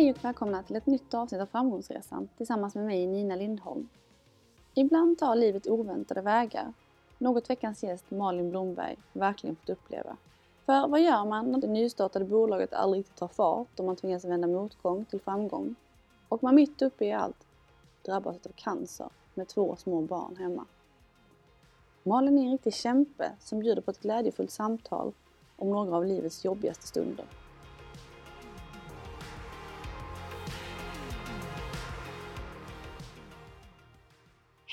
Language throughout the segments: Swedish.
Hej och välkomna till ett nytt avsnitt av Framgångsresan tillsammans med mig Nina Lindholm. Ibland tar livet oväntade vägar. Något veckans gäst Malin Blomberg verkligen fått uppleva. För vad gör man när det nystartade bolaget aldrig riktigt tar fart och man tvingas vända motgång till framgång? Och man mitt uppe i allt drabbas av cancer med två små barn hemma. Malin är en riktig kämpe som bjuder på ett glädjefullt samtal om några av livets jobbigaste stunder.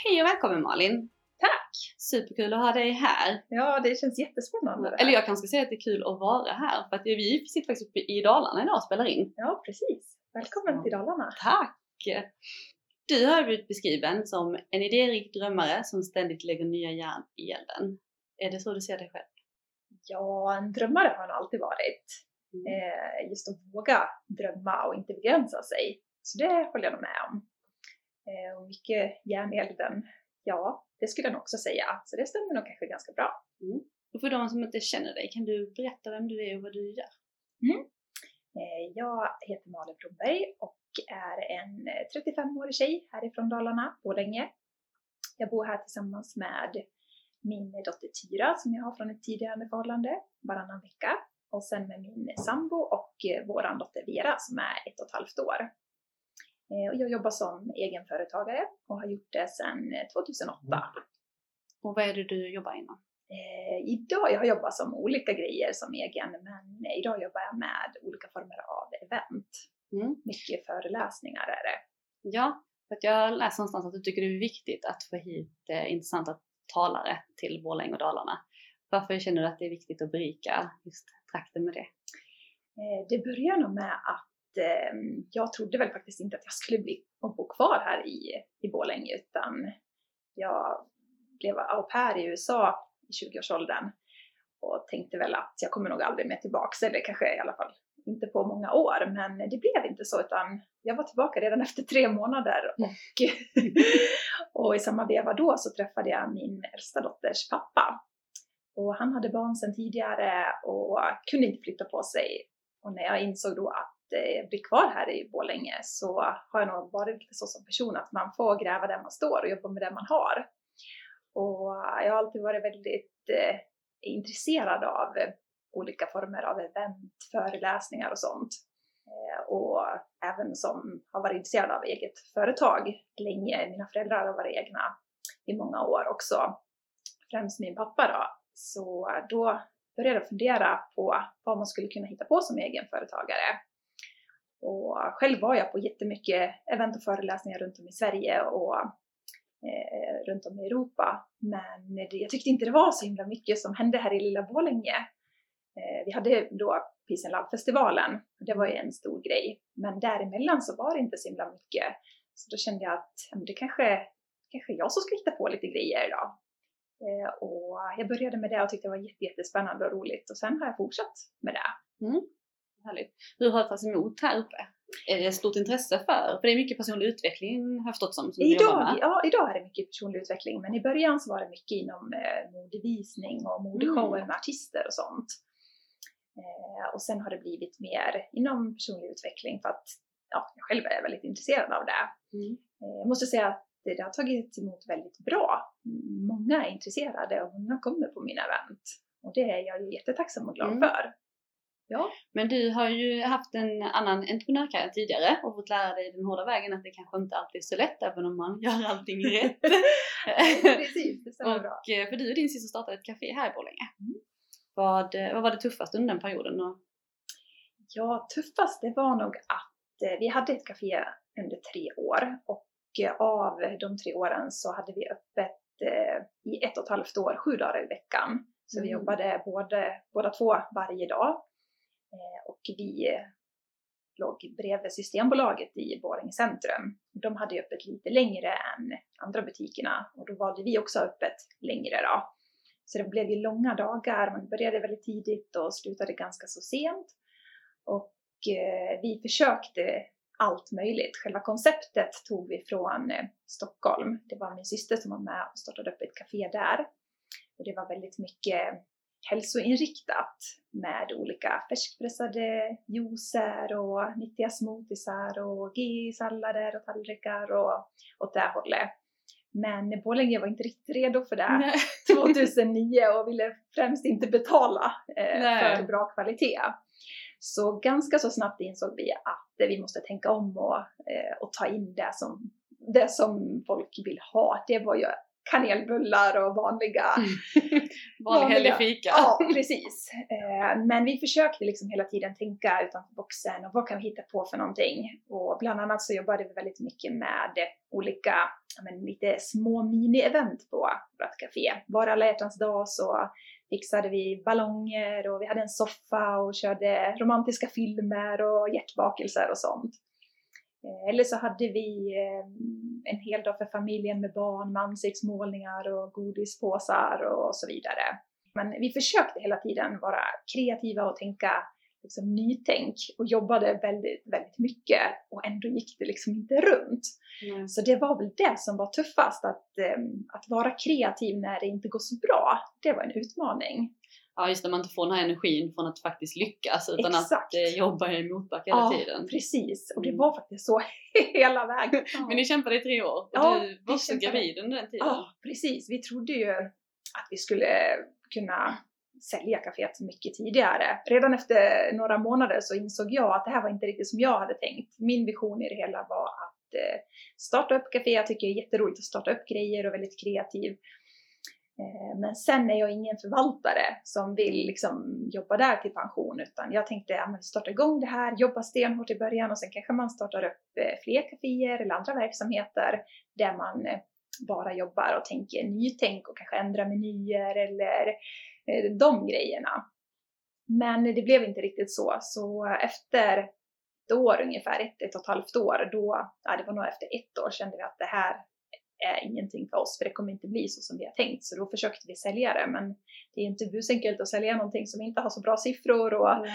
Hej och välkommen Malin! Tack! Superkul att ha dig här. Ja, det känns jättespännande. Eller jag kanske ska säga att det är kul att vara här för att vi sitter faktiskt uppe i Dalarna idag och spelar in. Ja, precis. Välkommen till Dalarna. Tack! Du har blivit beskriven som en idérik drömmare som ständigt lägger nya järn i elden. Är det så du ser dig själv? Ja, en drömmare har nog alltid varit. Mm. Eh, just att våga drömma och inte begränsa sig. Så det håller jag med om. Eh, och mycket järn i elden, ja, det skulle jag nog också säga. Så det stämmer nog kanske ganska bra. Mm. Och för de som inte känner dig, kan du berätta vem du är och vad du gör? Eh, jag heter Malin Blomberg och är en 35-årig tjej härifrån Dalarna, Borlänge. Jag bor här tillsammans med min dotter Tyra som jag har från ett tidigare förhållande, varannan vecka. Och sen med min sambo och eh, våran dotter Vera som är ett och ett halvt år. Eh, Och jag jobbar som egenföretagare och har gjort det sedan 2008. Och vad är det du jobbar inom? Eh, idag, jag har jobbat som olika grejer som egen, men eh, idag jobbar jag med olika former av event. Mm. Mycket föreläsningar är det. Ja, för att jag läste någonstans att du tycker det är viktigt att få hit eh, intressanta talare till Borlänge och Dalarna. Varför känner du att det är viktigt att berika just trakten med det? Eh, det börjar nog med att eh, jag trodde väl faktiskt inte att jag skulle bli och bo kvar här i, i Borlänge utan jag blev au pair i USA i 20-årsåldern och tänkte väl att jag kommer nog aldrig mer tillbaks, eller kanske i alla fall inte på många år, men det blev inte så utan jag var tillbaka redan efter tre månader och, och i samma veva då så träffade jag min äldsta dotters pappa. Och han hade barn sedan tidigare och kunde inte flytta på sig. Och när jag insåg då att eh, bli kvar här i Borlänge så har jag nog varit lite så som person att man får gräva där man står och jobba med det man har. Och jag har alltid varit väldigt eh, intresserad av eh, olika former av event, föreläsningar och sånt. Eh, och även som har varit intresserad av eget företag länge. Mina föräldrar har varit egna i många år också. Främst min pappa då. Så då började jag fundera på vad man skulle kunna hitta på som egenföretagare. Och själv var jag på jättemycket event och föreläsningar runt om i Sverige och eh, runt om i Europa. Men det, jag tyckte inte det var så himla mycket som hände här i lilla Borlänge. Eh, vi hade då Peace and Love-festivalen, det var ju en stor grej. Men däremellan så var det inte så himla mycket. Så då kände jag att det kanske, kanske jag som ska hitta på lite grejer idag. Eh, och jag började med det och tyckte det var jättespännande och roligt och sen har jag fortsatt med det. Mm. Härligt. Hur har det tagits emot här uppe? Är det stort intresse för? För det är mycket personlig utveckling har jag förstått som, som Idag, ja, idag är det mycket personlig utveckling, men i början så var det mycket inom eh, modevisning och modeshower Mm. med artister och sånt. Eh, och sen har det blivit mer inom personlig utveckling för att ja, jag själv är väldigt intresserad av det. Mm. Eh, jag måste säga att det, det har tagits emot väldigt bra. Många är intresserade och många kommer på mina event. Och det är jag jättetacksam och glad Mm. för. Ja, Men du har ju haft en annan entreprenörkarriär tidigare och fått lära dig den hårda vägen att det kanske inte alltid är så lätt även om man gör allting rätt. precis. Det stämmer bra. och eh, för du och din syster startade ett café här i Borlänge. Mm. Vad, eh, vad var det tuffaste under den perioden? Och, Ja, tuffast det var nog att eh, vi hade ett café under tre år och av de tre åren så hade vi öppet i ett och ett halvt år, sju dagar i veckan. Så vi Mm. jobbade både, båda två varje dag. Eh, och vi eh, låg bredvid Systembolaget i Borlänge centrum. De hade ju öppet lite längre än andra butikerna och då valde vi också öppet längre då. Så det blev ju långa dagar, man började väldigt tidigt och slutade ganska så sent. Och eh, vi försökte allt möjligt. Själva konceptet tog vi från Stockholm. Det var min syster som var med och startade upp ett café där. Och det var väldigt mycket hälsoinriktat med olika färskpressade juicer och nyttiga smoothiesar och GI-sallader och tallrikar och åt det hållet. Men Borlänge var inte riktigt redo för det Nej. 2009 och ville främst inte betala eh, för bra kvalitet. Så ganska så snabbt insåg vi att vi måste tänka om och, eh, och ta in det som, det som folk vill ha. Det var ju kanelbullar och vanliga Vanlig Vanliga. hellig fika. Ja, precis. Eh, Men vi försökte liksom hela tiden tänka utanför boxen och vad kan vi hitta på för någonting? Och bland annat så jobbade vi väldigt mycket med olika, men lite små mini-event på vårt café. Var alla hjärtans dag så fixade vi ballonger och vi hade en soffa och körde romantiska filmer och hjärtbakelser och sånt. Eh, Eller så hade vi eh, en hel dag för familjen med barn, med ansiktsmålningar och godispåsar och så vidare. Men vi försökte hela tiden vara kreativa och tänka liksom, nytänk och jobbade väldigt, väldigt mycket och ändå gick det liksom inte runt. Nej. Så det var väl det som var tuffast, att, eh, att vara kreativ när det inte går så bra. Det var en utmaning. Ja, just när man inte får den här energin från att faktiskt lyckas utan Exakt. att eh, jobba i motback hela Ja, tiden. Precis, och det Mm. var faktiskt så hela vägen. Men ni kämpade i tre år och Ja, du var också kämpade. gravid under den tiden. Ja, precis. Vi trodde ju att vi skulle kunna sälja kaféet mycket tidigare. Redan efter några månader så insåg jag att det här var inte riktigt som jag hade tänkt. Min vision i det hela var att eh, starta upp kafé. Jag tycker det är jätteroligt att starta upp grejer och väldigt kreativ. Eh, men sen är jag ingen förvaltare som vill liksom jobba där till pension utan jag tänkte att ja, starta igång det här, jobba stenhårt i början och sen kanske man startar upp eh, fler kaféer eller andra verksamheter där man eh, bara jobbar och tänker nytänk och kanske ändra menyer eller de grejerna. Men det blev inte riktigt så, så efter ett år ungefär, ett, ett och ett halvt år, då, ja, det var nog efter ett år kände vi att det här är ingenting för oss, för det kommer inte bli så som vi har tänkt. Så då försökte vi sälja det, men det är inte busenkelt att sälja någonting som inte har så bra siffror och,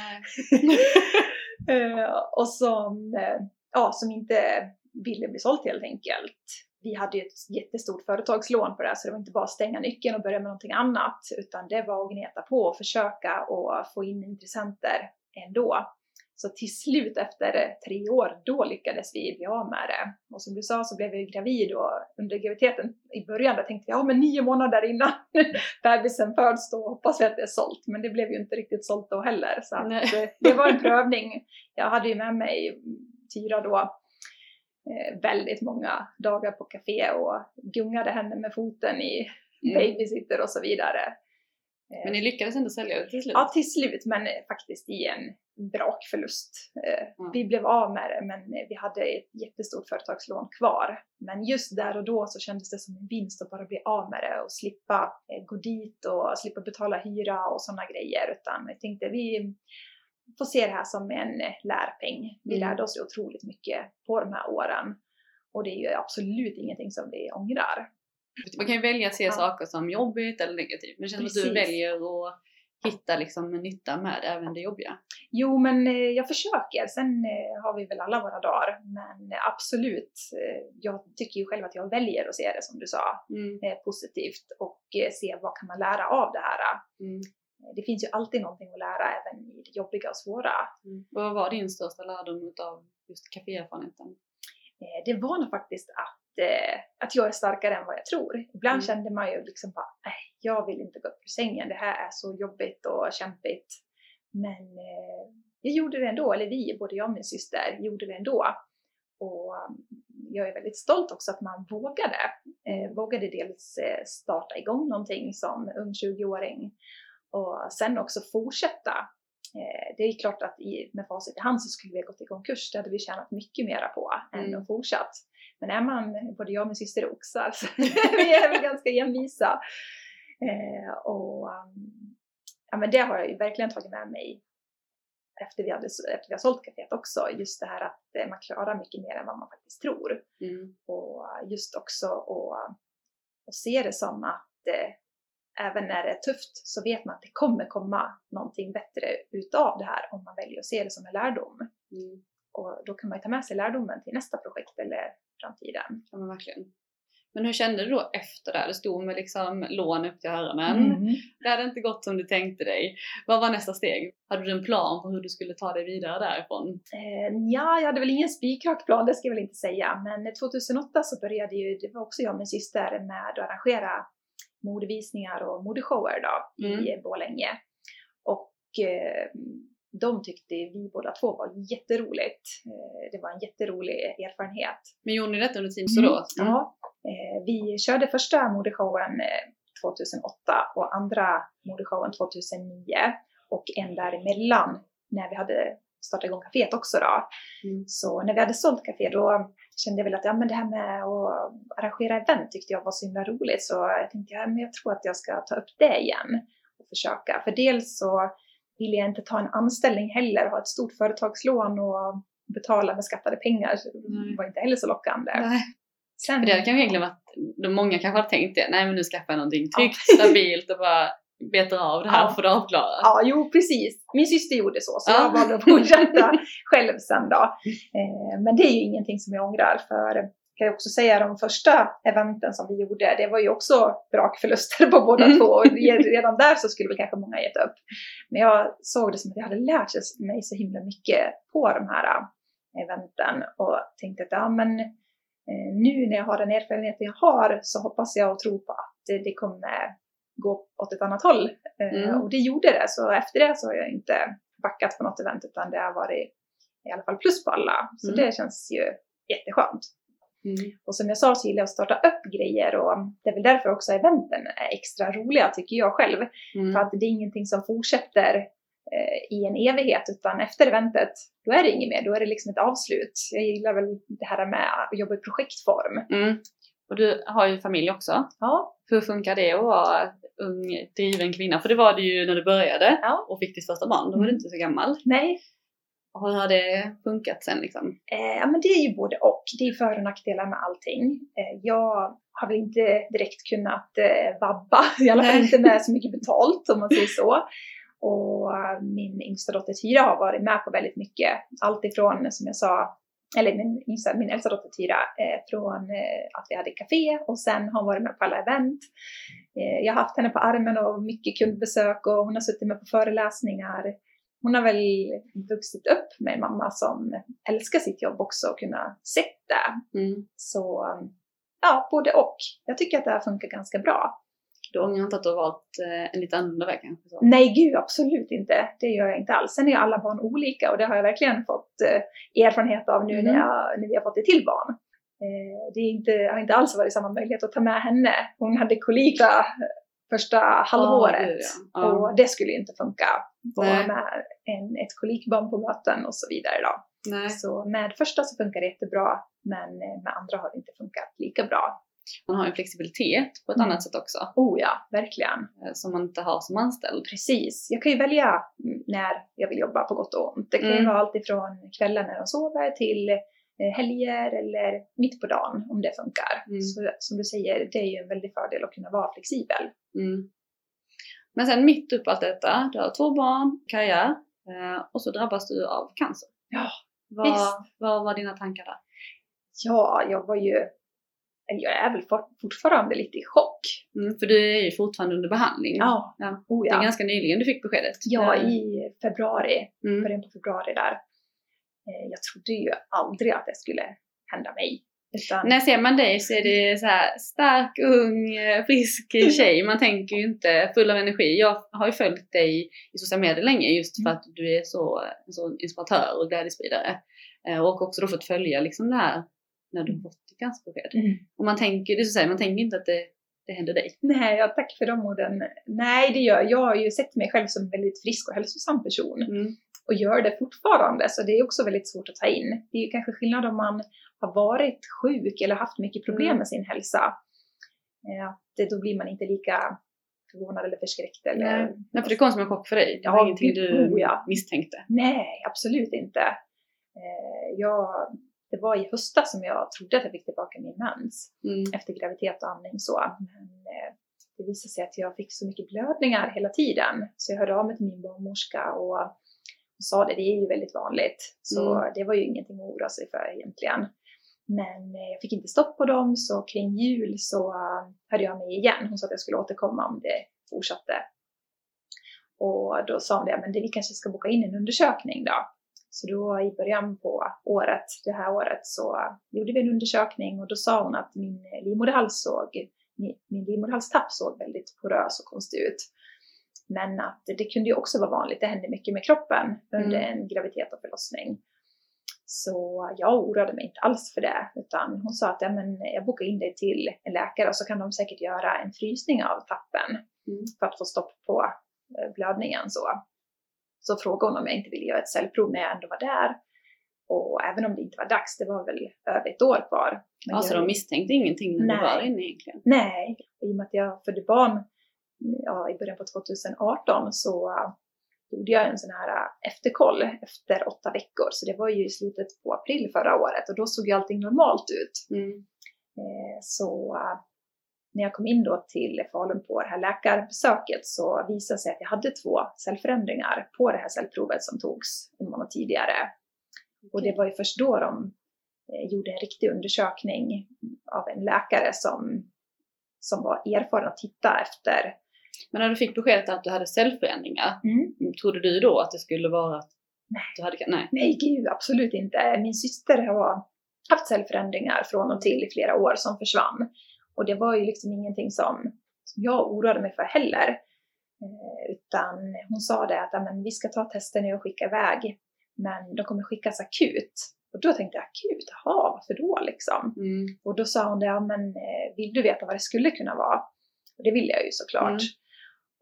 eh, och som, eh, ja, som inte ville bli sålt helt enkelt. Vi hade ju ett jättestort företagslån på det här, så det var inte bara att stänga nyckeln och börja med någonting annat, utan det var att gneta på och försöka och få in intressenter ändå. Så till slut efter tre år, då lyckades vi bli av med det. Och som du sa så blev jag gravid och under graviditeten i början där tänkte jag, ja men nio månader innan bebisen föds då hoppas vi att det är sålt. Men det blev ju inte riktigt sålt då heller. Så Nej. eh, det var en prövning. Jag hade ju med mig Tyra då eh, väldigt många dagar på café och gungade henne med foten i Mm. babysitter och så vidare. Eh, Men ni lyckades ändå sälja det till slut? Ja, till slut, men eh, faktiskt i en brakförlust. Eh, Mm. Vi blev av med det, men eh, vi hade ett jättestort företagslån kvar. Men just där och då så kändes det som en vinst att bara bli av med det och slippa eh, gå dit och slippa betala hyra och sådana grejer. Utan jag tänkte vi får se det här som en eh, lärpeng. Vi Mm. lärde oss otroligt mycket på de här åren. Och det är ju absolut ingenting som vi ångrar. Man kan ju välja att se Ja. saker som jobbigt eller negativt, men det känns som att du Precis. väljer att hitta liksom en nytta med även det jobbiga. Jo, men eh, jag försöker. Sen eh, har vi väl alla våra dagar. Men absolut, eh, jag tycker ju själv att jag väljer att se det som du sa, Mm. positivt och se vad kan man lära av det här. Mm. Det finns ju alltid någonting att lära även i det jobbiga och svåra. Mm. Vad var din största lärdom av just kaféerfarenheten? Det var nog faktiskt att, eh, att jag är starkare än vad jag tror. Ibland Mm. kände man ju liksom bara, nej, jag vill inte gå upp ur sängen, det här är så jobbigt och kämpigt. Men eh, jag gjorde det ändå, eller vi, både jag och min syster, gjorde det ändå. Och mm, jag är väldigt stolt också att man vågade. Eh, vågade dels eh, starta igång någonting som ung 20-åring och sen också fortsätta. Eh, det är klart att i, med facit i hand så skulle vi ha gått i konkurs, det hade vi tjänat mycket mera på än Mm. att fortsatt. Men är man, både jag och min syster är oxar, så vi är väl ganska envisa. Eh, och um, ja, men det har jag ju verkligen tagit med mig efter vi, hade, efter vi har sålt kaféet också. Just det här att eh, man klarar mycket mer än vad man faktiskt tror. Mm. Och just också att och se det som att eh, även när det är tufft så vet man att det kommer komma någonting bättre utav det här om man väljer att se det som en lärdom. Mm. Och då kan man ju ta med sig lärdomen till nästa projekt eller framtiden. Ja men verkligen. Men hur kände du då efter det? Du stod med liksom lån upp till öronen. Mm. Det hade inte gått som du tänkte dig. Vad var nästa steg? Hade du en plan på hur du skulle ta dig vidare därifrån? Eh, ja, jag hade väl ingen spikrak plan, det ska jag väl inte säga. Men 2008 så började ju, det var också jag och min syster, med att arrangera modevisningar och modeshower då Mm. i Borlänge. Och eh, de tyckte vi båda två var jätteroligt. Eh, det var en jätterolig erfarenhet. Men gjorde ni detta under Teams då? Mm. Ja, eh, vi körde första modeshowen eh, 2008 och andra modeshowen 2009 och en däremellan när vi hade startat igång kaféet också då. Mm. Så när vi hade sålt kafé då kände jag väl att ja, men det här med att arrangera event tyckte jag var så himla roligt så jag tänkte ja, men jag tror att jag ska ta upp det igen och försöka. För dels så ville jag inte ta en anställning heller, ha ett stort företagslån och betala med skattade pengar. Det var inte heller så lockande. Nej. Sen, För det hade kanske varit, de många kanske hade tänkt det, nej men nu skaffar jag någonting tryggt, stabilt och bara betar av det här Ja. och får det avklarat. Ja, jo precis. Min syster gjorde så, så Ja. jag valde att fortsätta själv sen då. Eh, men det är ju ingenting som jag ångrar, för kan ju också säga de första eventen som vi gjorde, det var ju också brakförluster på båda Mm. två. Och re- redan där så skulle väl kanske många gett upp. Men jag såg det som att jag hade lärt mig så himla mycket på de här eh, eventen och tänkte att ja, men eh, nu när jag har den erfarenheten jag har så hoppas jag och tror på att det, det kommer gå åt ett annat håll. Eh, Mm. Och det gjorde det, så efter det så har jag inte backat på något event utan det har varit i alla fall plus på alla. Så Mm. det känns ju jätteskönt. Mm. Och som jag sa så gillar jag att starta upp grejer och det är väl därför också eventen är extra roliga tycker jag själv. Mm. För att det är ingenting som fortsätter eh, i en evighet utan efter eventet då är det inget mer, då är det liksom ett avslut. Jag gillar väl det här med att jobba i projektform. Mm. Och du har ju familj också. Ja, Hur funkar det att vara ung, driven kvinna? För det var du ju när du började ja. och fick ditt första barn, då var du Mm. inte så gammal. nej, Och hur har det funkat sen liksom? Eh, ja, men det är ju både och. Det är för och nackdelar med allting. Eh, jag har väl inte direkt kunnat eh, vabba, i alla fall inte med så mycket betalt om man säger så. Och eh, min yngsta dotter Tyra har varit med på väldigt mycket. Allt ifrån, som jag sa, eller min, yngsta, min äldsta dotter Tyra, eh, från eh, att vi hade café och sen har hon varit med på alla event. Eh, jag har haft henne på armen och mycket kundbesök och hon har suttit med på föreläsningar. Hon har väl vuxit upp med en mamma som älskar sitt jobb också och kunna se det. Mm. Så ja, både och. Jag tycker att det här funkar ganska bra. Du ångrar inte att du har valt eh, en lite annorlunda väg kanske? Så. Nej, gud absolut inte. Det gör jag inte alls. Sen är alla barn olika och det har jag verkligen fått eh, erfarenhet av nu Mm. när, jag, när vi har fått ett till barn. Eh, det är inte, har inte alls varit samma möjlighet att ta med henne. Hon hade kolika första halvåret. gud, ja. Ja. Och det skulle inte funka. Vara med en, ett kolikbarn på möten och så vidare. Då. Nej. Så med första så funkar det jättebra, men med andra har det inte funkat lika bra. Man har ju flexibilitet på ett Mm. annat sätt också, Oh ja, verkligen. eh, som man inte har som anställd. Precis. Jag kan ju välja när jag vill jobba på gott och ont. Det kan ju Mm. vara allt ifrån kvällen när de sover till eh, helger eller mitt på dagen om det funkar. Mm. Så som du säger, det är ju en väldig fördel att kunna vara flexibel. Mm. Men sen mitt upp allt detta, du har två barn, karriär eh, och så drabbas du av cancer. Ja, Vad, visst. vad var dina tankar där? Ja, jag var ju, jag är väl for, fortfarande lite i chock. Mm, för du är ju fortfarande under behandling. Ja, Ja. oh Det är ja. ganska nyligen du fick beskedet. Ja, i februari, mm. början på februari där. Eh, Jag trodde ju aldrig att det skulle hända mig. Utan, När ser man dig så är det så här stark, ung, eh, frisk tjej. Man tänker ju inte full av energi. Jag har ju följt dig i sociala medier länge just för Mm. att du är så, sån inspiratör och glädjespridare. Eh, Och också då fått följa liksom det här när du fått ditt cancerbesked. Mm. Och man tänker, det så säga, man tänker inte att det, det händer dig. Nej, ja, tack för de orden. Nej, det gör jag. Jag har ju sett mig själv som en väldigt frisk och hälsosam person Mm. Och gör det fortfarande, så det är också väldigt svårt att ta in. Det är ju kanske skillnad om man har varit sjuk eller haft mycket problem Mm. med sin hälsa. Eh, Att då blir man inte lika förvånad eller förskräckt. Eller... Nej. Nej, för det kom som en chock för dig. Det var Ja, ingenting du oh ja. misstänkte. Nej, absolut inte. Eh, Jag, det var i höstas som jag trodde att jag fick tillbaka min mens Mm. efter graviditet och amning så. Men eh, det visade sig att jag fick så mycket blödningar hela tiden. Så jag hörde av mig till min barnmorska och sa det, det är ju väldigt vanligt. Så Mm. det var ju ingenting att oroa sig för egentligen. Men eh, jag fick inte stopp på dem så kring jul så eh, hörde jag mig igen. Hon sa att jag skulle återkomma om det fortsatte. Och då sa hon det, men det, vi kanske ska boka in en undersökning då. Så då i början på året, det här året, så gjorde vi en undersökning och då sa hon att min livmoderhals såg, min, min livmoderhalstapp såg väldigt porös och konstig ut. Men att det kunde ju också vara vanligt, det hände mycket med kroppen under mm. en graviditet och förlossning. Så jag oroade mig inte alls för det, utan hon sa att ja, men jag bokar in dig till en läkare och så kan de säkert göra en frysning av tappen mm. för att få stopp på eh, blödningen. Så. så frågade hon om jag inte ville göra ett cellprov när jag ändå var där. Och även om det inte var dags, det var väl över ett år kvar. Men alltså jag, de misstänkte ingenting när nej, du var inne egentligen? Nej, i och med att jag födde barn ja, i början på 2018 så gjorde jag en sån här äh, efterkoll efter åtta veckor. Så det var ju i slutet på april förra året och då såg ju allting normalt ut. Mm. Eh, så äh, när jag kom in då till Falun på det här läkarbesöket så visade det sig att jag hade två cellförändringar på det här cellprovet som togs en månad tidigare. Okay. Och det var ju först då de eh, gjorde en riktig undersökning av en läkare som, som var erfaren att titta efter men när du fick beskedet att du hade cellförändringar, mm. trodde du då att det skulle vara att nej. du hade Nej, nej gud absolut inte. Min syster har haft cellförändringar från och till i flera år som försvann. Och det var ju liksom ingenting som, som jag oroade mig för heller. Eh, utan hon sa det att men, vi ska ta testen nu och skicka iväg. Men de kommer skickas akut. Och då tänkte jag akut, jaha, varför då liksom? Mm. Och då sa hon det, men eh, vill du veta vad det skulle kunna vara? Och det vill jag ju såklart. Mm.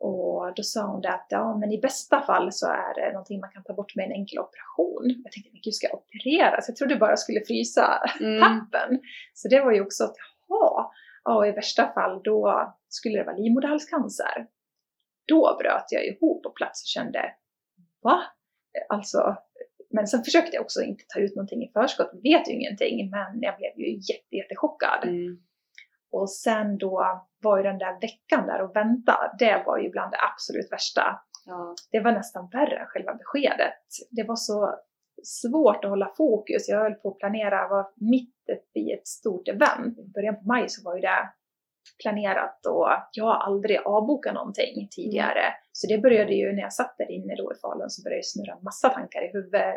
Och då sa hon det att ja, men i bästa fall så är det någonting man kan ta bort med en enkel operation. Jag tänkte, men gud ska jag opereras? Jag trodde bara jag skulle frysa mm. tappen. Så det var ju också att, jaha, ja, i värsta fall då skulle det vara livmoderhalscancer. Då bröt jag ihop på plats och kände, va? Alltså, men sen försökte jag också inte ta ut någonting i förskott, vet ju ingenting, men jag blev ju jätte, jättechockad. Mm. Och sen då var ju den där veckan där och vänta, det var ju bland det absolut värsta. Ja. Det var nästan värre än själva beskedet. Det var så svårt att hålla fokus. Jag höll på att planera, var mitt uppe i ett stort event. I början på maj så var ju det planerat och jag har aldrig avbokat någonting tidigare. Mm. Så det började ju när jag satt där inne då i Falun så började det snurra massa tankar i huvudet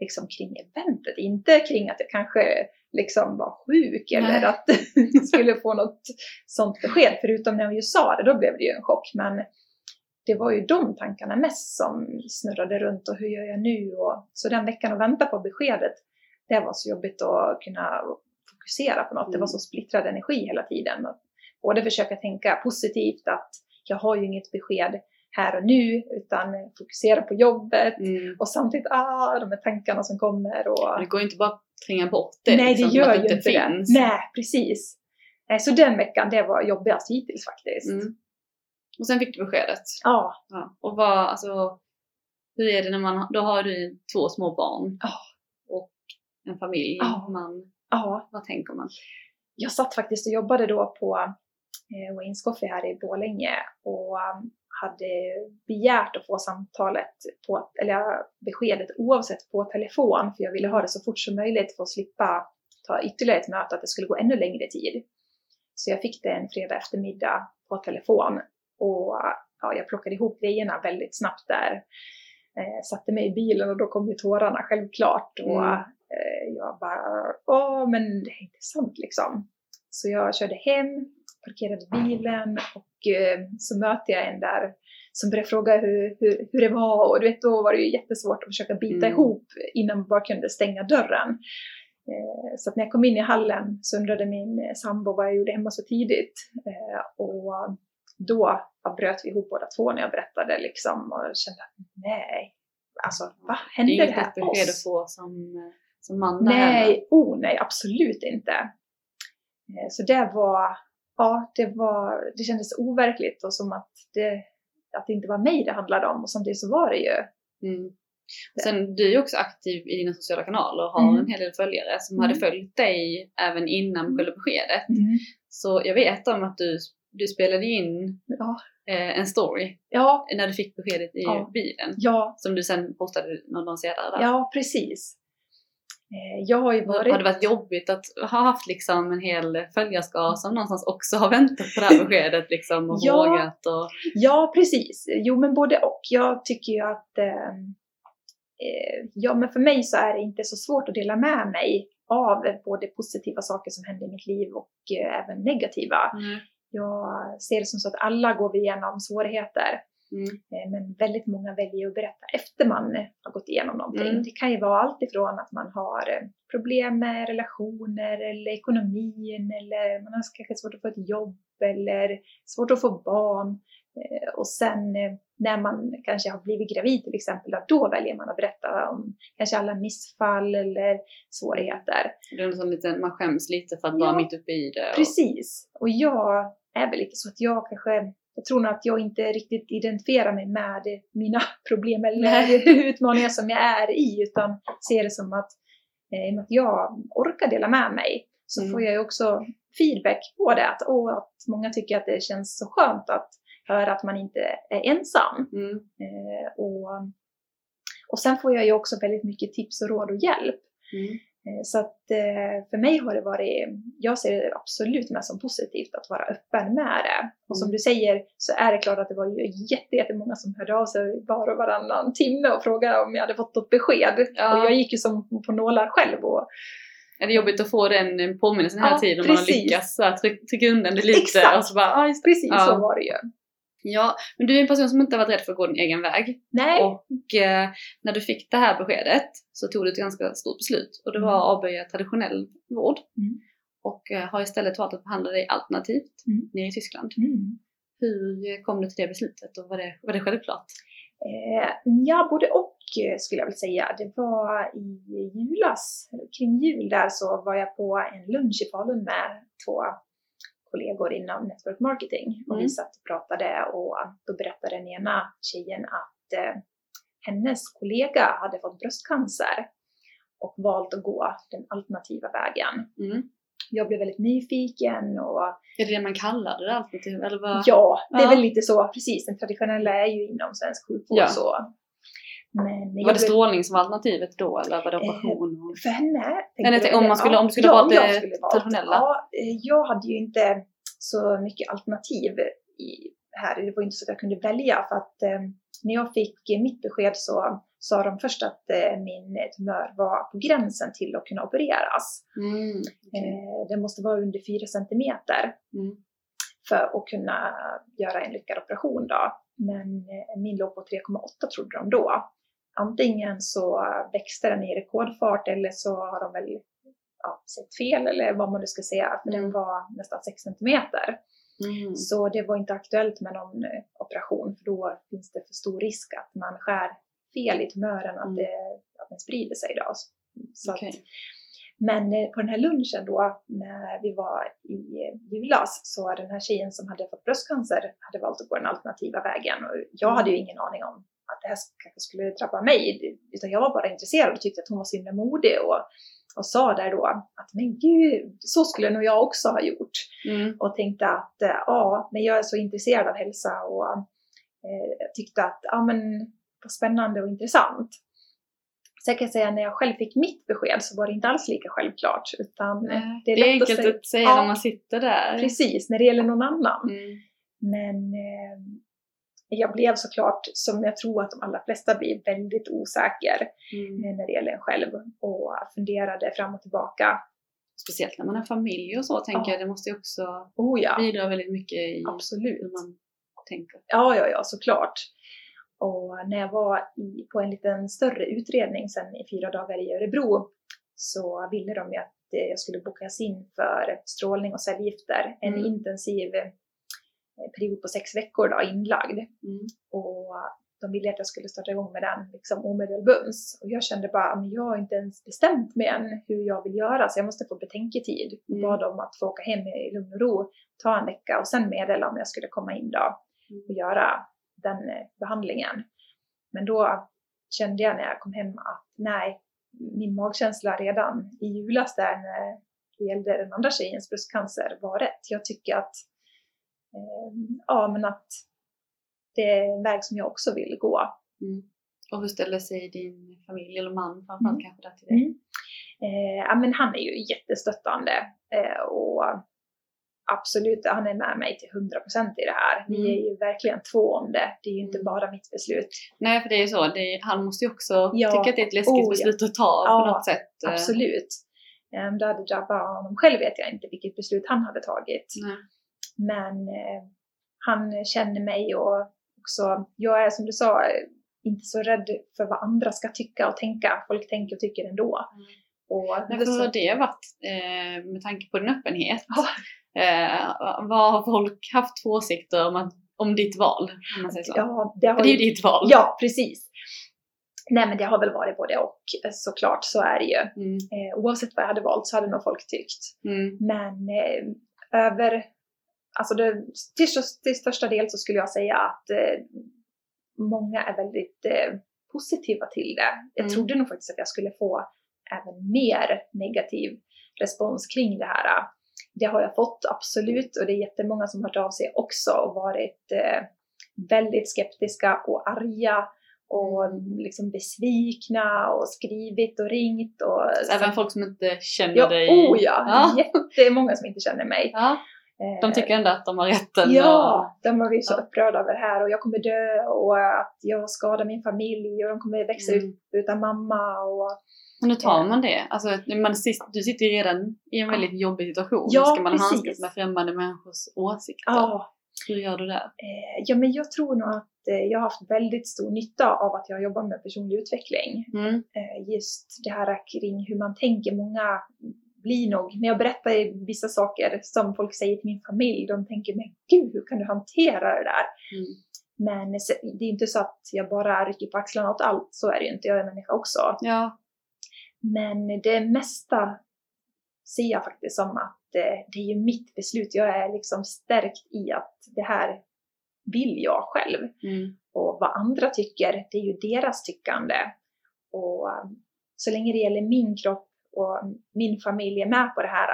liksom kring eventet. Inte kring att jag kanske liksom var sjuk eller att jag skulle få något sånt besked. Förutom när jag ju sa det, då blev det ju en chock. Men det var ju de tankarna mest som snurrade runt och hur gör jag nu? Och, så den veckan att vänta på beskedet, det var så jobbigt att kunna fokusera på något. Mm. Det var mm. så splittrad energi hela tiden. Både försöka tänka positivt att jag har ju inget besked här och nu utan fokusera på jobbet mm. och samtidigt ah, de här tankarna som kommer. Och... Det går inte bara att tränga bort det. Nej, liksom, det gör ju inte, det. Nej, precis. Så den veckan, det var jobbigast hittills faktiskt. Mm. Och sen fick du beskedet? Ja. ja. Och vad, alltså, hur är det när man, då har du två små barn ja. och en familj. Ja. Man, ja. Vad tänker man? Jag satt faktiskt och jobbade då på eh, Wayne's Coffee här i Borlänge och hade begärt att få samtalet, på, eller beskedet oavsett på telefon, för jag ville ha det så fort som möjligt för att slippa ta ytterligare ett möte, att det skulle gå ännu längre tid. Så jag fick det en fredag eftermiddag på telefon och ja, jag plockade ihop grejerna väldigt snabbt där. Eh, satte mig i bilen och då kom ju tårarna självklart och mm. eh, jag bara, åh men det är inte sant liksom. Så jag körde hem, parkerade bilen och så möter jag en där som börjar fråga hur, hur, hur det var och du vet då var det ju jättesvårt att försöka bita mm. ihop innan man bara kunde stänga dörren. Eh, så att när jag kom in i hallen så undrade min sambo vad jag gjorde hemma så tidigt eh, och då bröt vi ihop båda två när jag berättade liksom och kände att nej, alltså vad hände det här Det är inget besked att få som, som man Nej, oh nej, absolut inte. Så det var, ja, det, var, det kändes overkligt och som att det, att det inte var mig det handlade om och samtidigt så var det ju. Mm. Sen du är också aktiv i dina sociala kanaler och har mm. en hel del följare som mm. hade följt dig även innan mm. själva beskedet. Mm. Så jag vet om att du, du spelade in ja. eh, en story ja. när du fick beskedet i ja. bilen. Som du sen postade någon dagar senare. Ja, precis. Eh, jag har ju varit... Har det varit jobbigt att ha haft liksom en hel följarskara som någonstans också har väntat på det här beskedet liksom och Ja. vågat och... Ja, precis. Jo, men både och. Jag tycker ju att... Eh, eh, ja, men för mig så är det inte så svårt att dela med mig av både positiva saker som händer i mitt liv och eh, även negativa. Mm. Jag ser det som så att alla går vi igenom svårigheter. Mm. Eh, Men väldigt många väljer att berätta efter man eh, har gått igenom någonting. Mm. Det kan ju vara allt ifrån att man har eh, problem med relationer eller ekonomin eller man har kanske svårt att få ett jobb eller svårt att få barn. Och sen när man kanske har blivit gravid till exempel, då väljer man att berätta om kanske alla missfall eller svårigheter. Det är en liten, man skäms lite för att Ja. vara mitt uppe i det. Och, Precis. Och jag är väl lite så att jag kanske, jag tror nog att jag inte riktigt identifierar mig med mina problem eller utmaningar som jag är i, utan ser det som att eh, i och med att jag orkar dela med mig så Mm. får jag ju också feedback på det. Att, åh, att många tycker att det känns så skönt att höra att man inte är ensam. mm. Eh, och, och sen får jag ju också väldigt mycket tips och råd och hjälp. Mm. Eh, Så att eh, för mig har det varit, jag ser det absolut mest som positivt att vara öppen med det. Och som Mm. du säger så är det klart att det var ju jätte, jättemånga som hörde av sig var och varannan timme och frågade om jag hade fått något besked. Ja. Och jag gick ju som på nålar själv och Är det jobbigt att få den påminnelsen hela Ja, tiden om man har lyckats så här, tryck, trycka undan det lite Exakt. och så bara, ah, precis Ja. så var det ju. Ja, men du är en person som inte har varit rädd för att gå din egen väg. Nej, Och eh, när du fick det här beskedet så tog du ett ganska stort beslut och det var att avböja traditionell vård. Mm. Och eh, har istället valt att behandla dig alternativt Mm. nere i Tyskland. mm. Hur kom du till det beslutet och var det, var det självklart? Eh, ja, både och eh, skulle jag vilja säga. Det var i julas, kring jul där, så var jag på en lunch i Falun med två kollegor inom network marketing. Och Mm. vi satt och pratade och då berättade den ena tjejen att eh, hennes kollega hade fått bröstcancer och valt att gå den alternativa vägen. Mm. Jag blev väldigt nyfiken och Är det det man kallar det alternativ? Eller vad? Ja, det är Ja. väl lite så. Precis, den traditionella är ju inom svensk sjukvård Ja. så. Men Var det strålning som var alternativet då eller var det Eh, operation? För henne? Eller om det. man skulle- Ja, om du skulle ja, jag det skulle traditionella. Ja, eh, jag hade ju inte så mycket alternativ i, här. Det var inte så att jag kunde välja för att eh, när jag fick mitt besked så sa de först att eh, min tumör var på gränsen till att kunna opereras. Mm. okej. Eh, den måste vara under 4 centimeter. Mm. för att kunna göra en lyckad operation då. Men eh, min låg på 3,8 trodde de då. Antingen så växte den i rekordfart eller så har de väl ja, sett fel eller vad man nu ska säga, för den Mm. var nästan 6 centimeter. Mm. Så det var inte aktuellt med någon eh, operation för då finns det för stor risk att man skär fel i tumören, att, Mm. det, att den sprider sig då. Så att, Okej. men eh, på den här lunchen då, när vi var i julas, så den här tjejen som hade fått bröstcancer hade valt att gå den alternativa vägen. Och jag hade ju ingen aning om att det här kanske skulle drabba mig, utan jag var bara intresserad och tyckte att hon var så himla modig och, och sa där då att men gud, så skulle nog jag också ha gjort. Mm. Och tänkte att eh, ja, men jag är så intresserad av hälsa och eh, tyckte att ja, men vad spännande och intressant. Sen kan jag säga när jag själv fick mitt besked så var det inte alls lika självklart. Utan Nej, det är det är lätt att enkelt säga- att säga Ja. när man sitter där. precis, när det gäller någon annan. Mm. Men eh, jag blev såklart, som jag tror att de allra flesta blir, väldigt osäker Mm. eh, när det gäller en själv och funderade fram och tillbaka. Speciellt när man har familj och så tänker Ja. jag. Det måste ju också Oh ja, bidra väldigt mycket i absolut. hur man tänker. Ja, ja, ja, såklart. Och när jag var i, på en liten större utredning sen i fyra dagar i Örebro så ville de ju att eh, jag skulle bokas in för strålning och cellgifter. En Mm. intensiv period på sex veckor då, inlagd. Mm. Och de ville att jag skulle starta igång med den liksom omedelbums. Och jag kände bara, men jag har inte ens bestämt mig än hur jag vill göra så jag måste få betänketid. Mm. bad om att få åka hem i lugn och ro, ta en vecka och sen meddela om jag skulle komma in då och göra den eh, behandlingen. Men då kände jag när jag kom hem att nej, min magkänsla redan i julas där när det gällde den andra tjejens bröstcancer var rätt. Jag tycker att, eh, ja men att det är en väg som jag också vill gå. Mm. Och hur ställer sig din familj eller man framförallt Mm. kanske där till det? Mm. Eh, ja, men han är ju jättestöttande eh, och absolut, han är med mig till 100% i det här. Vi Mm. är ju verkligen två om det. Det är ju inte Mm. bara mitt beslut. Nej, för det är ju så. Är, han måste ju också Ja. tycka att det är ett läskigt Oh, ja. beslut att ta på Ja, något sätt. Eh, Absolut. Eh, Om det hade drabbat honom själv vet jag inte vilket beslut han hade tagit. Nej. Men eh, han känner mig och också, jag är som du sa, inte så rädd för vad andra ska tycka och tänka. Folk tänker och tycker ändå. Mm. Och Nej, hur har det varit eh, med tanke på din öppenhet? Eh, vad har folk haft för åsikter om, att, om ditt val? Om man säger så. ja, det har det är ju ditt val. Ja, precis. Nej men det har väl varit både och såklart, så är det ju. Mm, Eh, oavsett vad jag hade valt så hade nog folk tyckt. mm, Men eh, över, alltså det, till, till största del så skulle jag säga att eh, många är väldigt eh, positiva till det. Jag Mm. trodde nog faktiskt att jag skulle få även mer negativ respons kring det här. Det har jag fått absolut och det är jättemånga som har hört av sig också och varit eh, väldigt skeptiska och arga och liksom besvikna och skrivit och ringt och Även folk som inte känner Ja, dig? oh ja! Ja. Jättemånga som inte känner mig. Ja, de tycker ändå att de har rätten. Ja, de har blivit så Ja. upprörda över det här och jag kommer dö och att jag skadar min familj och de kommer växa Mm. upp utan mamma och Men hur tar man det? Alltså, man, du sitter ju redan i en väldigt jobbig situation. Ja, Ska man precis. handskas med främmande människors åsikter? ja, Hur gör du det? eh, ja, men jag tror nog att eh, jag har haft väldigt stor nytta av att jag jobbar med personlig utveckling. Mm. Eh, just det här kring hur man tänker. Många blir nog, när jag berättar vissa saker som folk säger till min familj, de tänker men gud, hur kan du hantera det där? Mm. Men det är inte så att jag bara rycker på axlarna åt allt, så är det ju inte, jag är människa också. Ja. Men det mesta ser jag faktiskt som att eh, det är ju mitt beslut. Jag är liksom stärkt i att det här vill jag själv. Mm. Och vad andra tycker, det är ju deras tyckande. Och eh, så länge det gäller min kropp och min familj är med på det här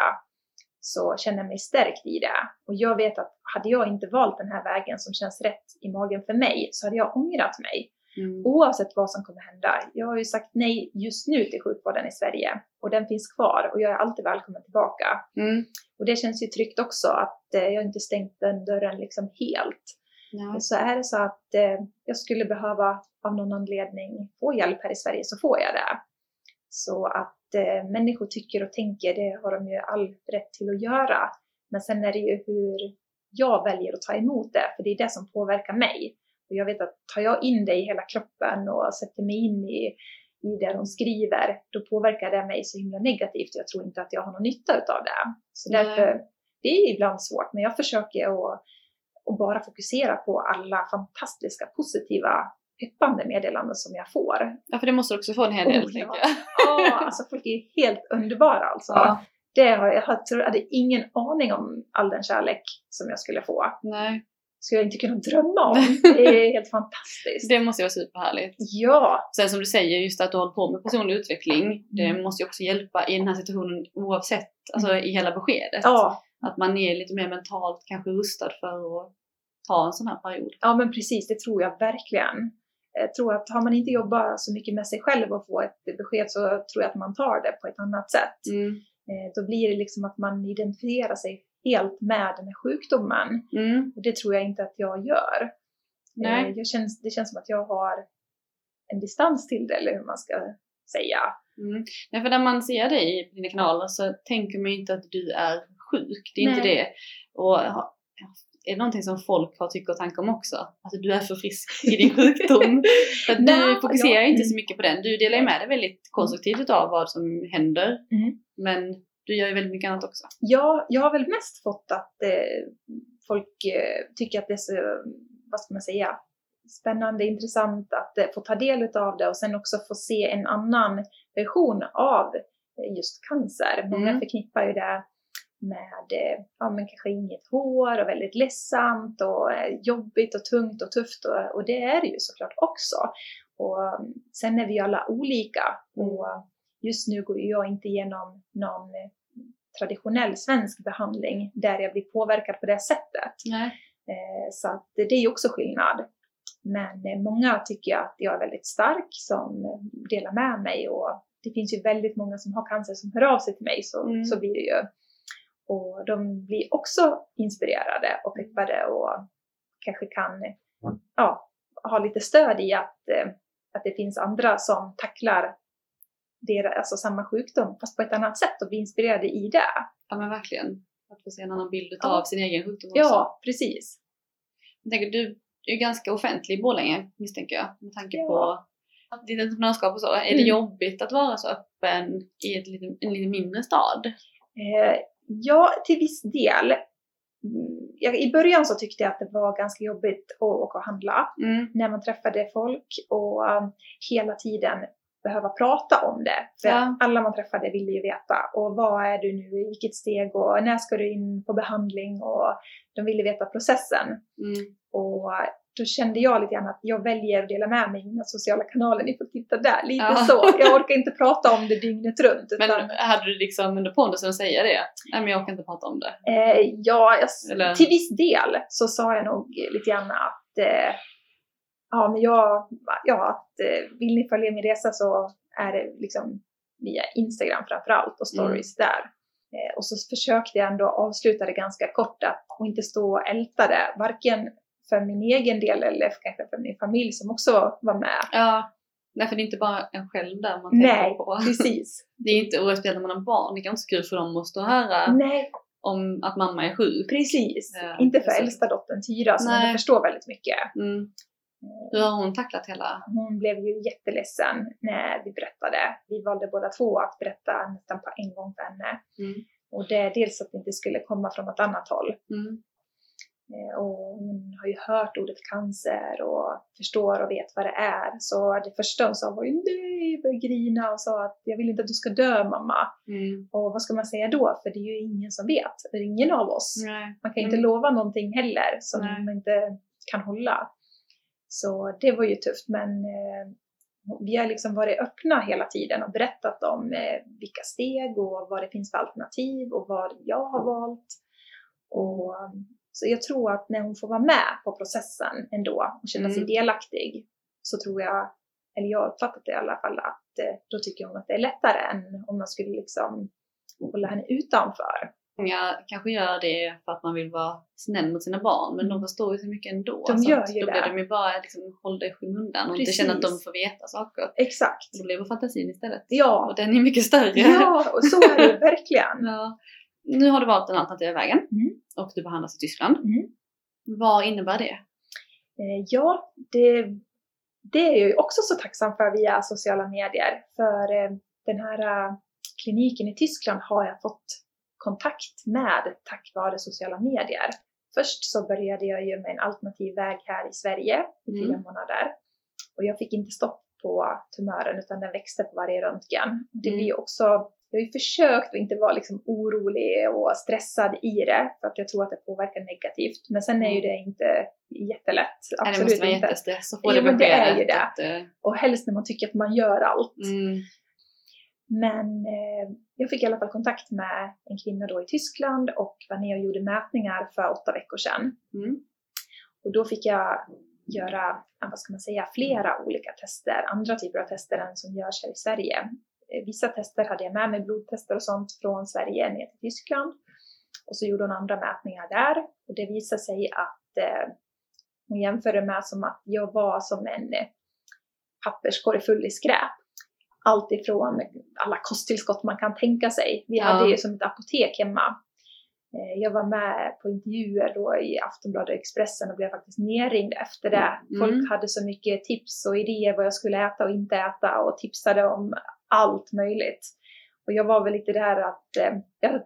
så känner jag mig stärkt i det. Och jag vet att hade jag inte valt den här vägen som känns rätt i magen för mig så hade jag ångrat mig. Mm. Oavsett vad som kommer hända. Jag har ju sagt nej just nu till sjukvården i Sverige och den finns kvar och jag är alltid välkommen tillbaka. Mm. Och det känns ju tryggt också att eh, jag inte stängt den dörren liksom helt. Ja. Så är det så att eh, jag skulle behöva av någon anledning få hjälp här i Sverige så får jag det. Så att eh, människor tycker och tänker, det har de ju all rätt till att göra. Men sen är det ju hur jag väljer att ta emot det, för det är det som påverkar mig. Och jag vet att tar jag in det i hela kroppen och sätter mig in i, i det de skriver, då påverkar det mig så himla negativt och jag tror inte att jag har någon nytta utav det. Så Nej. därför, det är ibland svårt, men jag försöker att och bara fokusera på alla fantastiska, positiva, peppande meddelanden som jag får. ja, för det måste du också få en hel del, Oh, tänker ja. jag. Ja, alltså folk är helt underbara alltså. Ja. Det har jag, jag hade ingen aning om all den kärlek som jag skulle få. Nej, Skulle jag inte kunna drömma om. Det är helt fantastiskt. det måste ju vara superhärligt. Ja, Sen som du säger, just att du håller på med personlig utveckling, det Mm. måste ju också hjälpa i den här situationen oavsett, alltså i hela beskedet. ja, Att man är lite mer mentalt kanske rustad för att ta en sån här period. ja, men precis. Det tror jag verkligen. Jag tror att har man inte jobbat så mycket med sig själv och få ett besked så tror jag att man tar det på ett annat sätt. Mm. Eh, Då blir det liksom att man identifierar sig helt med den här sjukdomen. Mm. Och det tror jag inte att jag gör. Nej. Eh, Jag känns, det känns som att jag har en distans till det, eller hur man ska säga. Mm. Nej, för när man ser dig i dina kanaler så tänker man ju inte att du är sjuk. Det är inte Nej. det. Och är det någonting som folk har tycke och tanke om också? Att du är för frisk i din sjukdom. för att du fokuserar ja. inte så mycket på den. Du delar ju med dig väldigt konstruktivt av vad som händer. Mm. Men du gör ju väldigt mycket annat också. Jag, jag har väl mest fått att eh, folk eh, tycker att det är så, vad ska man säga, spännande, intressant att eh, få ta del av det och sen också få se en annan version av eh, just cancer. Många Mm. förknippar ju det med eh, ja, men kanske inget hår och väldigt ledsamt och eh, jobbigt och tungt och tufft och, och det är det ju såklart också. Och mm, sen är vi alla olika och just nu går jag inte igenom någon eh, traditionell svensk behandling där jag blir påverkad på det sättet. Nej. Så att det är ju också skillnad. Men många tycker att jag är väldigt stark som delar med mig och det finns ju väldigt många som har cancer som hör av sig till mig, så, Mm. så blir det ju. Och de blir också inspirerade och peppade och kanske kan ja, ha lite stöd i att, eh, att det finns andra som tacklar deras, alltså samma sjukdom fast på ett annat sätt och blir inspirerade i det. Ja men verkligen. Att få se en annan bild Ja. av sin egen sjukdom också. Ja, precis. Jag tänker, du är ganska offentlig i Borlänge misstänker jag. Med tanke Ja. på ditt entreprenörskap och så. Är det Mm. jobbigt att vara så öppen i ett lite, en lite mindre stad? Eh, ja, till viss del. Mm, I början så tyckte jag att det var ganska jobbigt att åka och handla Mm. när man träffade folk och um, hela tiden behöva prata om det. För Ja. alla man träffade ville ju veta. Och vad är du nu? I vilket steg? Och när ska du in på behandling? Och de ville veta processen. Mm. Och då kände jag lite grann att jag väljer att dela med mig i mina sociala kanaler. Ni får titta där, lite Ja. så. Jag orkar inte prata om det dygnet runt. Men Utan, hade du liksom under pondusen att säga det? Nej men jag orkar inte prata om det. eh, ja, jag, Eller- till viss del så sa jag nog lite grann att eh, ja, men jag, ja, att eh, vill ni följa min resa så är det liksom via Instagram framförallt och stories där. Eh, och så försökte jag ändå avsluta det ganska kort att, och inte stå och älta det, varken för min egen del eller för, kanske för min familj som också var med. Ja. Nej för det är inte bara en själv där man Nej, tänker på. precis. Det är inte orätt när man har barn. Det vara så kul för dem att stå och höra Nej, om att mamma är sjuk. precis. Ja, inte för precis. äldsta dottern Tyra som Nej. förstår väldigt mycket. Mm. Hur har hon tacklat hela... Hon blev ju jätteledsen när vi berättade. Vi valde båda två att berätta nästan på en gång för henne. Mm. Och det är dels att det inte skulle komma från något annat håll. Mm. Eh, Och hon har ju hört ordet cancer och förstår och vet vad det är. Så det första hon sa var ju nej, började grina och sa att jag vill inte att du ska dö mamma. Mm. Och vad ska man säga då? För det är ju ingen som vet. Det är ingen av oss. Nej. Man kan ju inte Mm. lova någonting heller som Nej. man inte kan hålla. Så det var ju tufft men eh, vi har liksom varit öppna hela tiden och berättat om eh, vilka steg och vad det finns för alternativ och vad jag har valt. Och, så jag tror att när hon får vara med på processen ändå och känna sig Mm. delaktig så tror jag, eller jag har uppfattat det i alla fall, att eh, då tycker hon att det är lättare än om man skulle liksom hålla henne utanför. Många kanske gör det för att man vill vara snäll mot sina barn men de förstår ju så mycket ändå. De så gör ju då det. blir de ju bara liksom, hållda i skymundan och inte känna att de Precis. får veta saker. Exakt. Då lever fantasin istället. Ja, Och den är mycket större. Ja, och så är det verkligen. Ja. Nu har du valt den alternativa vägen Mm. Och du behandlas i Tyskland. Mm. Vad innebär det? Eh, Ja, det, det är jag ju också så tacksam för via sociala medier. För eh, den här eh, kliniken i Tyskland har jag fått kontakt med tack vare sociala medier. Först så började jag ju med en alternativ väg här i Sverige i Mm. fyra månader. Och jag fick inte stopp på tumören utan den växte på varje röntgen. Det Mm. blir också jag har ju försökt att inte vara liksom orolig och stressad i det för att jag tror att det påverkar negativt. Men sen är ju det inte jättelätt. Nej, det Absolut måste vara inte. jättestress att få det men det är beskedet. ju det. Att, eh, Och helst när man tycker att man gör allt. mm, Men eh, jag fick i alla fall kontakt med en kvinna då i Tyskland och var ner och gjorde mätningar för åtta veckor sedan. mm, Och då fick jag göra, vad ska man säga, flera olika tester, andra typer av tester än som görs här i Sverige. Eh, Vissa tester hade jag med mig, blodtester och sånt från Sverige ner till Tyskland. Och så gjorde hon andra mätningar där och det visade sig att eh, hon jämförde med som att jag var som en eh, papperskorg full i skräp. Allt ifrån alla kosttillskott man kan tänka sig. Vi Ja. hade ju som ett apotek hemma. Eh, Jag var med på intervjuer då i Aftonbladet och Expressen och blev faktiskt nerringd efter det. Mm. Folk hade så mycket tips och idéer vad jag skulle äta och inte äta och tipsade om allt möjligt. Och jag var väl lite där att eh, jag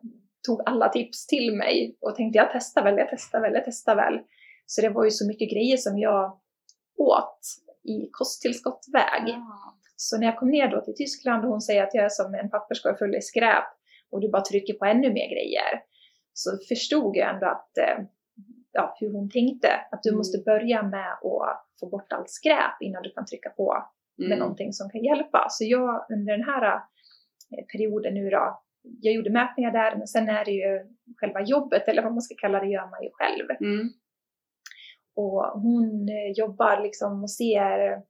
tog alla tips till mig och tänkte jag testar väl, jag testar väl, jag testar väl. Så det var ju så mycket grejer som jag åt i kosttillskottväg. ja. Så när jag kom ner då till Tyskland och hon säger att jag är som en papperskorg full i skräp och du bara trycker på ännu mer grejer. Så förstod jag ändå att, eh, ja, hur hon tänkte. Att du Mm. måste börja med att få bort allt skräp innan du kan trycka på med Mm. någonting som kan hjälpa. Så jag under den här eh, perioden nu då, jag gjorde mätningar där men sen är det ju själva jobbet eller vad man ska kalla det gör man ju själv. Mm. Och hon eh, jobbar liksom och ser,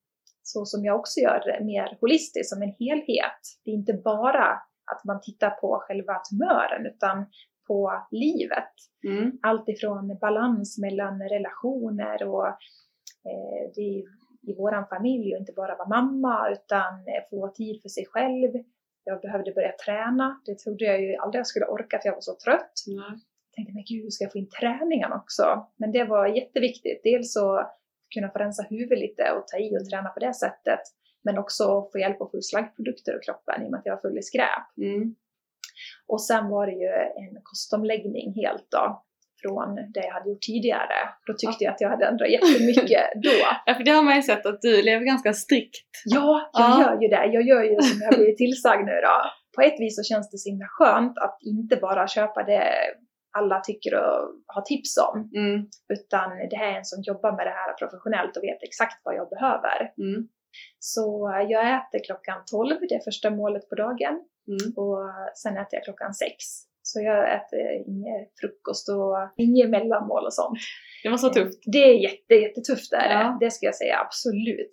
så som jag också gör mer holistiskt, som en helhet. Det är inte bara att man tittar på själva tumören utan på livet. Mm. Allt ifrån balans mellan relationer och eh, det är i våran familj och inte bara vara mamma utan eh, få tid för sig själv. Jag behövde börja träna. Det trodde jag ju aldrig jag skulle orka för jag var så trött. Mm. Jag tänkte, men gud, hur ska jag få in träningen också? Men det var jätteviktigt. Dels att kunna få rensa huvudet lite och ta i och träna på det sättet. Men också få hjälp att få slaggprodukter ur kroppen i och med att jag var full i skräp. Mm. Och sen var det ju en kostomläggning helt då från det jag hade gjort tidigare. Då tyckte jag att jag hade ändrat jättemycket då. Ja, för det har man ju sett att du lever ganska strikt. Ja, jag Ja. gör ju det. Jag gör ju som jag blivit tillsagd nu då. På ett vis så känns det så himla skönt att inte bara köpa det alla tycker och har tips om. Mm. Utan det här är en som jobbar med det här professionellt och vet exakt vad jag behöver. Mm. Så jag äter klockan 12, det är första målet på dagen. Mm. Och sen äter jag klockan 6. Så jag äter ingen frukost och inget mellanmål och sånt. Det var så tufft. Det är jätte, jättetufft är det. Ja. Det ska jag säga, absolut.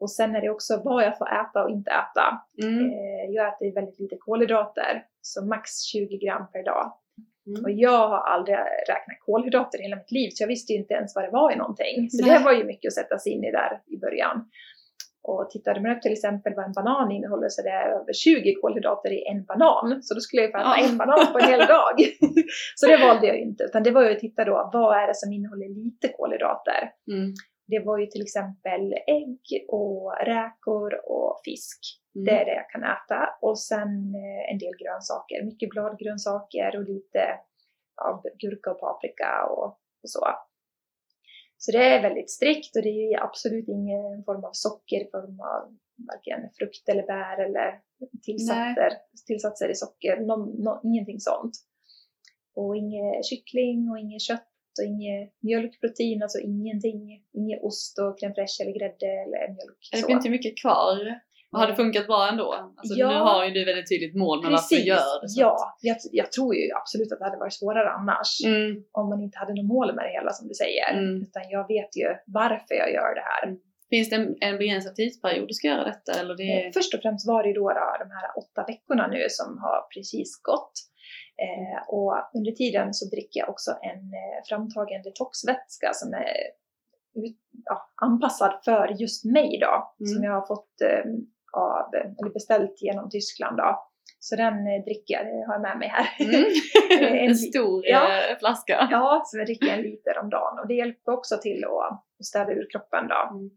Och sen är det också vad jag får äta och inte äta. Mm. Eh, Jag äter väldigt lite kolhydrater, så max 20 gram per dag. Mm. Och jag har aldrig räknat kolhydrater i hela mitt liv, så jag visste ju inte ens vad det var i någonting. Så Nej. det var ju mycket att sätta sig in i där i början. Och tittade man upp till exempel vad en banan innehåller så det är över 20 kolhydrater i en banan. Så då skulle jag ju få äta Ja. en banan på en hel dag. så det valde jag inte, utan det var ju att titta då, vad är det som innehåller lite kolhydrater? Mm. Det var ju till exempel ägg och räkor och fisk. Mm. Det är det jag kan äta. Och sen eh, en del grönsaker. Mycket bladgrönsaker och lite ja, gurka och paprika och, och så. Så det är väldigt strikt och det är absolut ingen form av socker i form av varken frukt eller bär eller tillsatser, tillsatser i socker. Någon, nå- ingenting sånt. Och inget kyckling och inget kött och inget mjölkprotein, alltså ingenting. Inget ost och crème fraîche eller grädde eller mjölk. Det blir inte mycket kvar. Och har det funkat bra ändå? Alltså, Ja. Nu har ju du väldigt tydligt mål med varför du gör så ja. Jag, jag tror ju absolut att det hade varit svårare annars. Mm. Om man inte hade något mål med det hela som du säger. Mm. Utan jag vet ju varför jag gör det här. Finns det en, en begränsad tidsperiod du ska göra detta? Eller det Eh. Först och främst var det ju då, då de här åtta veckorna nu som har precis gått. Eh, och under tiden så dricker jag också en eh, framtagen detoxvätska som är ut, ja, anpassad för just mig då. Mm. Som jag har fått eh, av, eller beställt genom Tyskland då. Så den eh, dricker jag, det har jag med mig här. Mm. En- en stor ja. eh, flaska. Ja, så jag dricker en liter om dagen och det hjälper också till att städa ur kroppen då.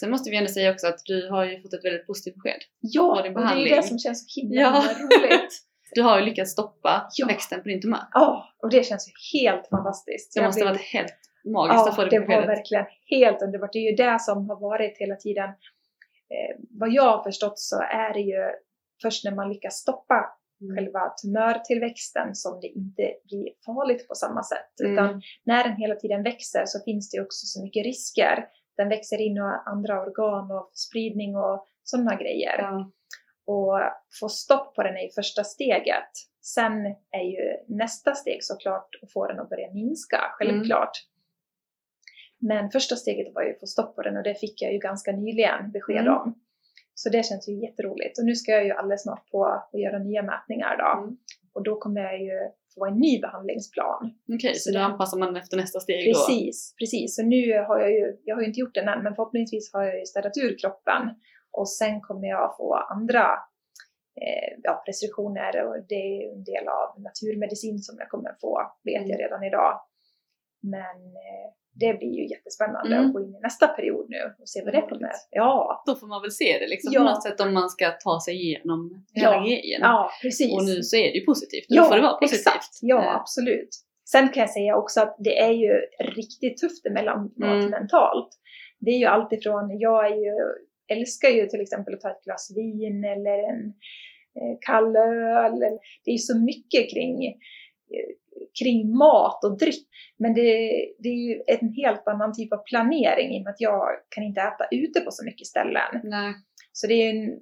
Sen måste vi ändå säga också att du har ju fått ett väldigt positivt besked. Ja, Och det är det som känns så himla, Ja. roligt. Du har ju lyckats stoppa Ja. växten på din tumör. Ja, och det känns ju helt fantastiskt. Det Jag måste ha blir- varit helt magiskt att få Ja, det det var beskedet. verkligen helt underbart. Det är ju det som har varit hela tiden. Eh, vad jag har förstått så är det ju först när man lyckas stoppa Mm. själva tumörtillväxten som det inte blir farligt på samma sätt. Mm. Utan när den hela tiden växer så finns det också så mycket risker. Den växer in i andra organ och spridning och sådana grejer. Ja. Och få stopp på den är ju första steget. Sen är ju nästa steg såklart att få den att börja minska, självklart. Men första steget var ju att få stopp på den och det fick jag ju ganska nyligen besked Mm. om. Så det känns ju jätteroligt. Och nu ska jag ju alldeles snart på att göra nya mätningar då. Mm. Och då kommer jag ju få en ny behandlingsplan. Okej, så Så nu det- anpassar man efter nästa steg då? Precis, precis. Så nu har jag ju, jag har ju inte gjort den än, men förhoppningsvis har jag ju städat ur kroppen. Och sen kommer jag få andra eh, ja, restriktioner och det är ju en del av naturmedicin som jag kommer få, vet jag Mm. redan idag. Men eh, det blir ju jättespännande Mm. att gå in i nästa period nu och se vad det kommer. Ja, Då får man väl se det liksom Ja. på något sätt om man ska ta sig igenom Ja. hela grejen. ja precis. Och nu så är det ju positivt. Då Ja, får det vara positivt. Exakt. Ja, Eh, absolut. Sen kan jag säga också att det är ju riktigt tufft emellanåt Mm. mentalt. Det är ju alltifrån, jag är ju, älskar ju till exempel att ta ett glas vin eller en eh, kall öl. Det är ju så mycket kring, eh, kring mat och dryck. Men det, det är ju en helt annan typ av planering i och med att jag kan inte äta ute på så mycket ställen. Nej. Så det är en,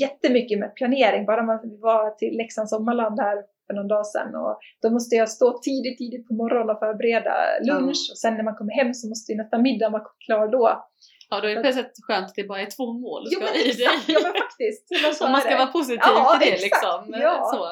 jättemycket med planering. Bara man vi var till Leksands sommarland här för någon dag sedan och då måste jag stå tidigt, tidigt på morgonen och förbereda lunch och sen när man kommer hem så måste ju nästan middagen vara klar då. Ja, då är det plötsligt skönt att det bara är två mål du ska ha i dig. Ja men faktiskt. Om man ska vara positiv ja, till det exakt. liksom. Ja. Så.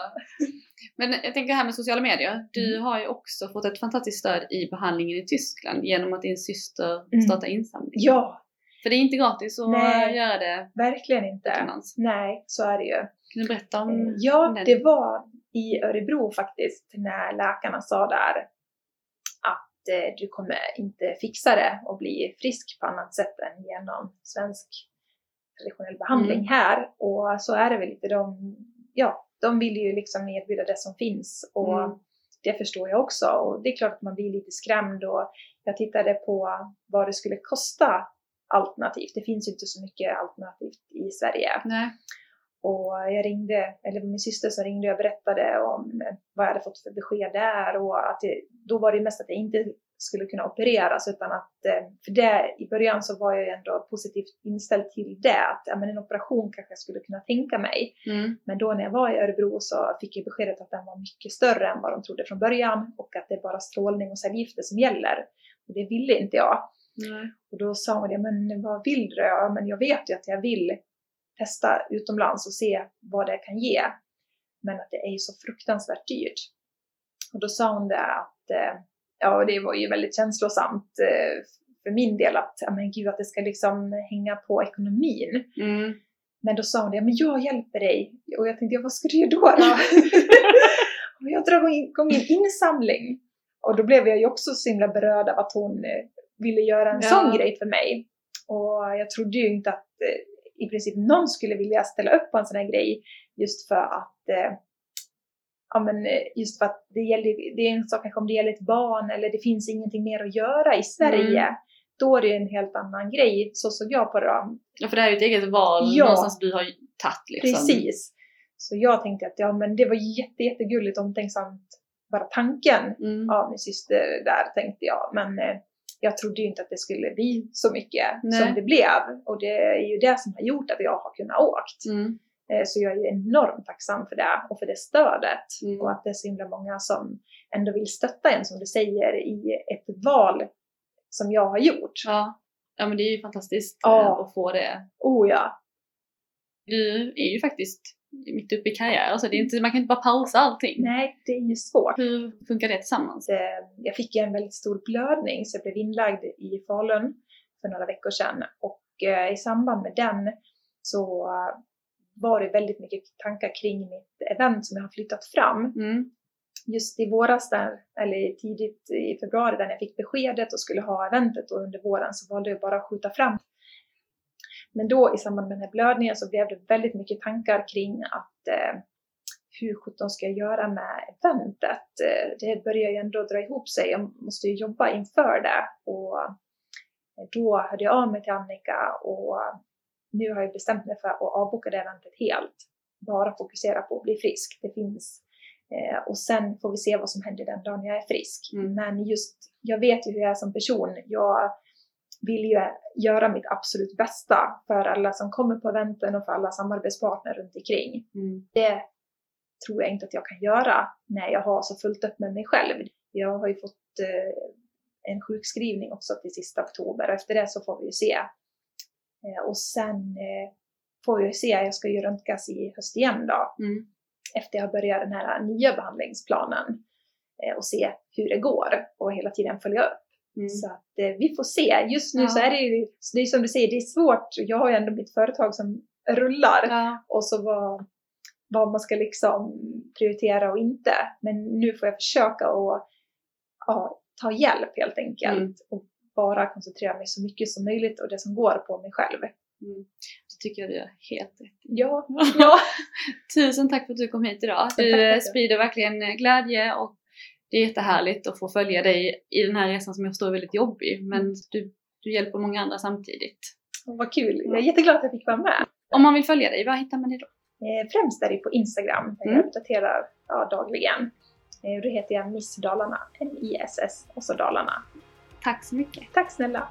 Men jag tänker här med sociala medier. Du Mm. har ju också fått ett fantastiskt stöd i behandlingen i Tyskland genom att din syster Mm. startar insamling. Ja, För det är inte gratis att Nej. göra det verkligen inte. utomlands. Nej, så är det ju. Kan du berätta om Ja, den? det var i Örebro faktiskt när läkarna sa där att eh, du kommer inte fixa det och bli frisk på annat sätt än genom svensk traditionell behandling Mm. här. Och så är det väl lite. De, ja, de vill ju liksom erbjuda det som finns och Mm. det förstår jag också. Och det är klart att man blir lite skrämd och jag tittade på vad det skulle kosta alternativt. Det finns ju inte så mycket alternativt i Sverige. Nej. Och jag ringde, eller min syster som ringde och berättade om vad jag hade fått för besked där och att det, då var det mest att jag inte skulle kunna opereras utan att, eh, för det i början så var jag ändå positivt inställd till det, att ja, men en operation kanske jag skulle kunna tänka mig. Mm. Men då när jag var i Örebro så fick jag beskedet att den var mycket större än vad de trodde från början och att det är bara strålning och cellgifter som gäller. Och det ville inte jag. Nej. Och då sa hon det, men vad vill du? Ja, men jag vet ju att jag vill testa utomlands och se vad det kan ge. Men att det är ju så fruktansvärt dyrt. Och då sa hon det att, eh, ja det var ju väldigt känslosamt eh, för min del att, men gud att det ska liksom hänga på ekonomin. Mm. Men då sa hon det, men jag hjälper dig. Och jag tänkte, ja, vad ska du göra då? då? jag drar igång en insamling. Och då blev jag ju också så himla berörd av att hon eh, ville göra en Ja. sån grej för mig. Och jag trodde ju inte att eh, i princip någon skulle vilja ställa upp på en sån här grej just för att eh, Ja men eh, just för att det gäller, det är en sak kanske om det gäller ett barn eller det finns ingenting mer att göra i Sverige. Mm. Då är det en helt annan grej, så såg jag på det då. Ja, för det här är ju ett eget val Ja. någonstans du har tagit liksom. Precis. Så jag tänkte att ja, men det var jätte, jättegulligt omtänksamt, bara tanken Mm. av min syster där tänkte jag. Men eh, jag trodde ju inte att det skulle bli så mycket Nej. som det blev. Och det är ju det som har gjort att jag har kunnat åkt. Mm. Eh, så jag är ju enormt tacksam för det och för det stödet. Mm. Och att det är så himla många som ändå vill stötta en, som du säger, i ett val som jag har gjort. Ja. ja, men det är ju fantastiskt Ja. eh, att få det. Oh ja, Du är ju faktiskt mitt uppe i karriär, alltså det är inte, man kan inte bara pausa allting. nej, det är ju svårt. Hur funkar det tillsammans? jag fick en väldigt stor blödning så jag blev inlagd i Falun för några veckor sedan. Och eh, i samband med den så eh, var det väldigt mycket tankar kring mitt event som jag har flyttat fram. Mm. Just i våras, där, eller tidigt i februari, där jag fick beskedet och skulle ha eventet och under våren så valde jag bara att skjuta fram. Men då i samband med den här blödningen så blev det väldigt mycket tankar kring att eh, hur sjutton ska jag göra med eventet? Eh, Det börjar ju ändå dra ihop sig. Jag måste ju jobba inför det. Och då hörde jag av mig till Annika och nu har jag bestämt mig för att avboka det eventet helt. Bara fokusera på att bli frisk. Det finns. Eh, Och sen får vi se vad som händer den dagen jag är frisk. Mm. Men just, jag vet ju hur jag är som person. Jag vill ju göra mitt absolut bästa för alla som kommer på eventen och för alla samarbetspartner runt omkring Mm. det tror jag inte att jag kan göra när jag har så fullt upp med mig själv. Jag har ju fått eh, en sjukskrivning också till sista oktober och efter det så får vi ju se. Eh, och sen eh, får vi se, jag ska ju röntgas i höst igen då, Mm. efter jag börjar den här nya behandlingsplanen eh, och se hur det går och hela tiden följa upp. Mm. Så att vi får se. Just nu Ja. så är det ju, det är som du säger, det är svårt. Jag har ju ändå mitt företag som rullar Ja. och så vad, vad man ska liksom prioritera och inte. Men nu får jag försöka att ja, ta hjälp helt enkelt Mm. och bara koncentrera mig så mycket som möjligt och det som går på mig själv. Mm. Det tycker jag du gör helt rätt. Ja, Ja. Tusen tack för att du kom hit idag. Du sprider verkligen eh, glädje och det är jättehärligt att få följa dig i den här resan som jag förstår är väldigt jobbig. Men du, du hjälper många andra samtidigt. vad kul. Jag är jätteglad att jag fick vara med. Om man vill följa dig, var hittar man dig då? Eh, främst är det på Instagram där Mm. jag uppdaterar ja, dagligen. Eh, då heter jag Miss Dalarna, M-I-S-S och så Dalarna. Tack så mycket. Tack snälla!